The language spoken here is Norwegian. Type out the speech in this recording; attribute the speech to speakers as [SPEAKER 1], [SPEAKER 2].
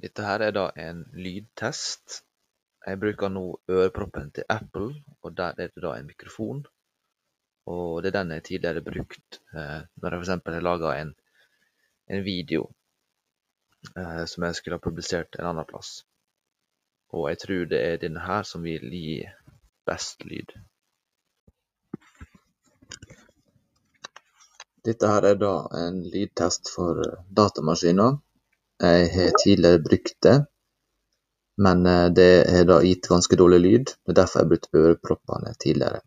[SPEAKER 1] Dette her er da en lydtest. Jeg bruker nå øreproppen til Apple, og der er det da en mikrofon. Og det er den jeg tidligere brukt eh, når jeg eksempel har laga en, en video eh, som jeg skulle ha publisert en annen plass. Og jeg tror det er denne her som vil gi best lyd. Dette her er da en lydtest for datamaskiner. Jeg har tidligere brukt det, men det har da gitt ganske dårlig lyd. Det er derfor jeg har brukt øreproppene tidligere.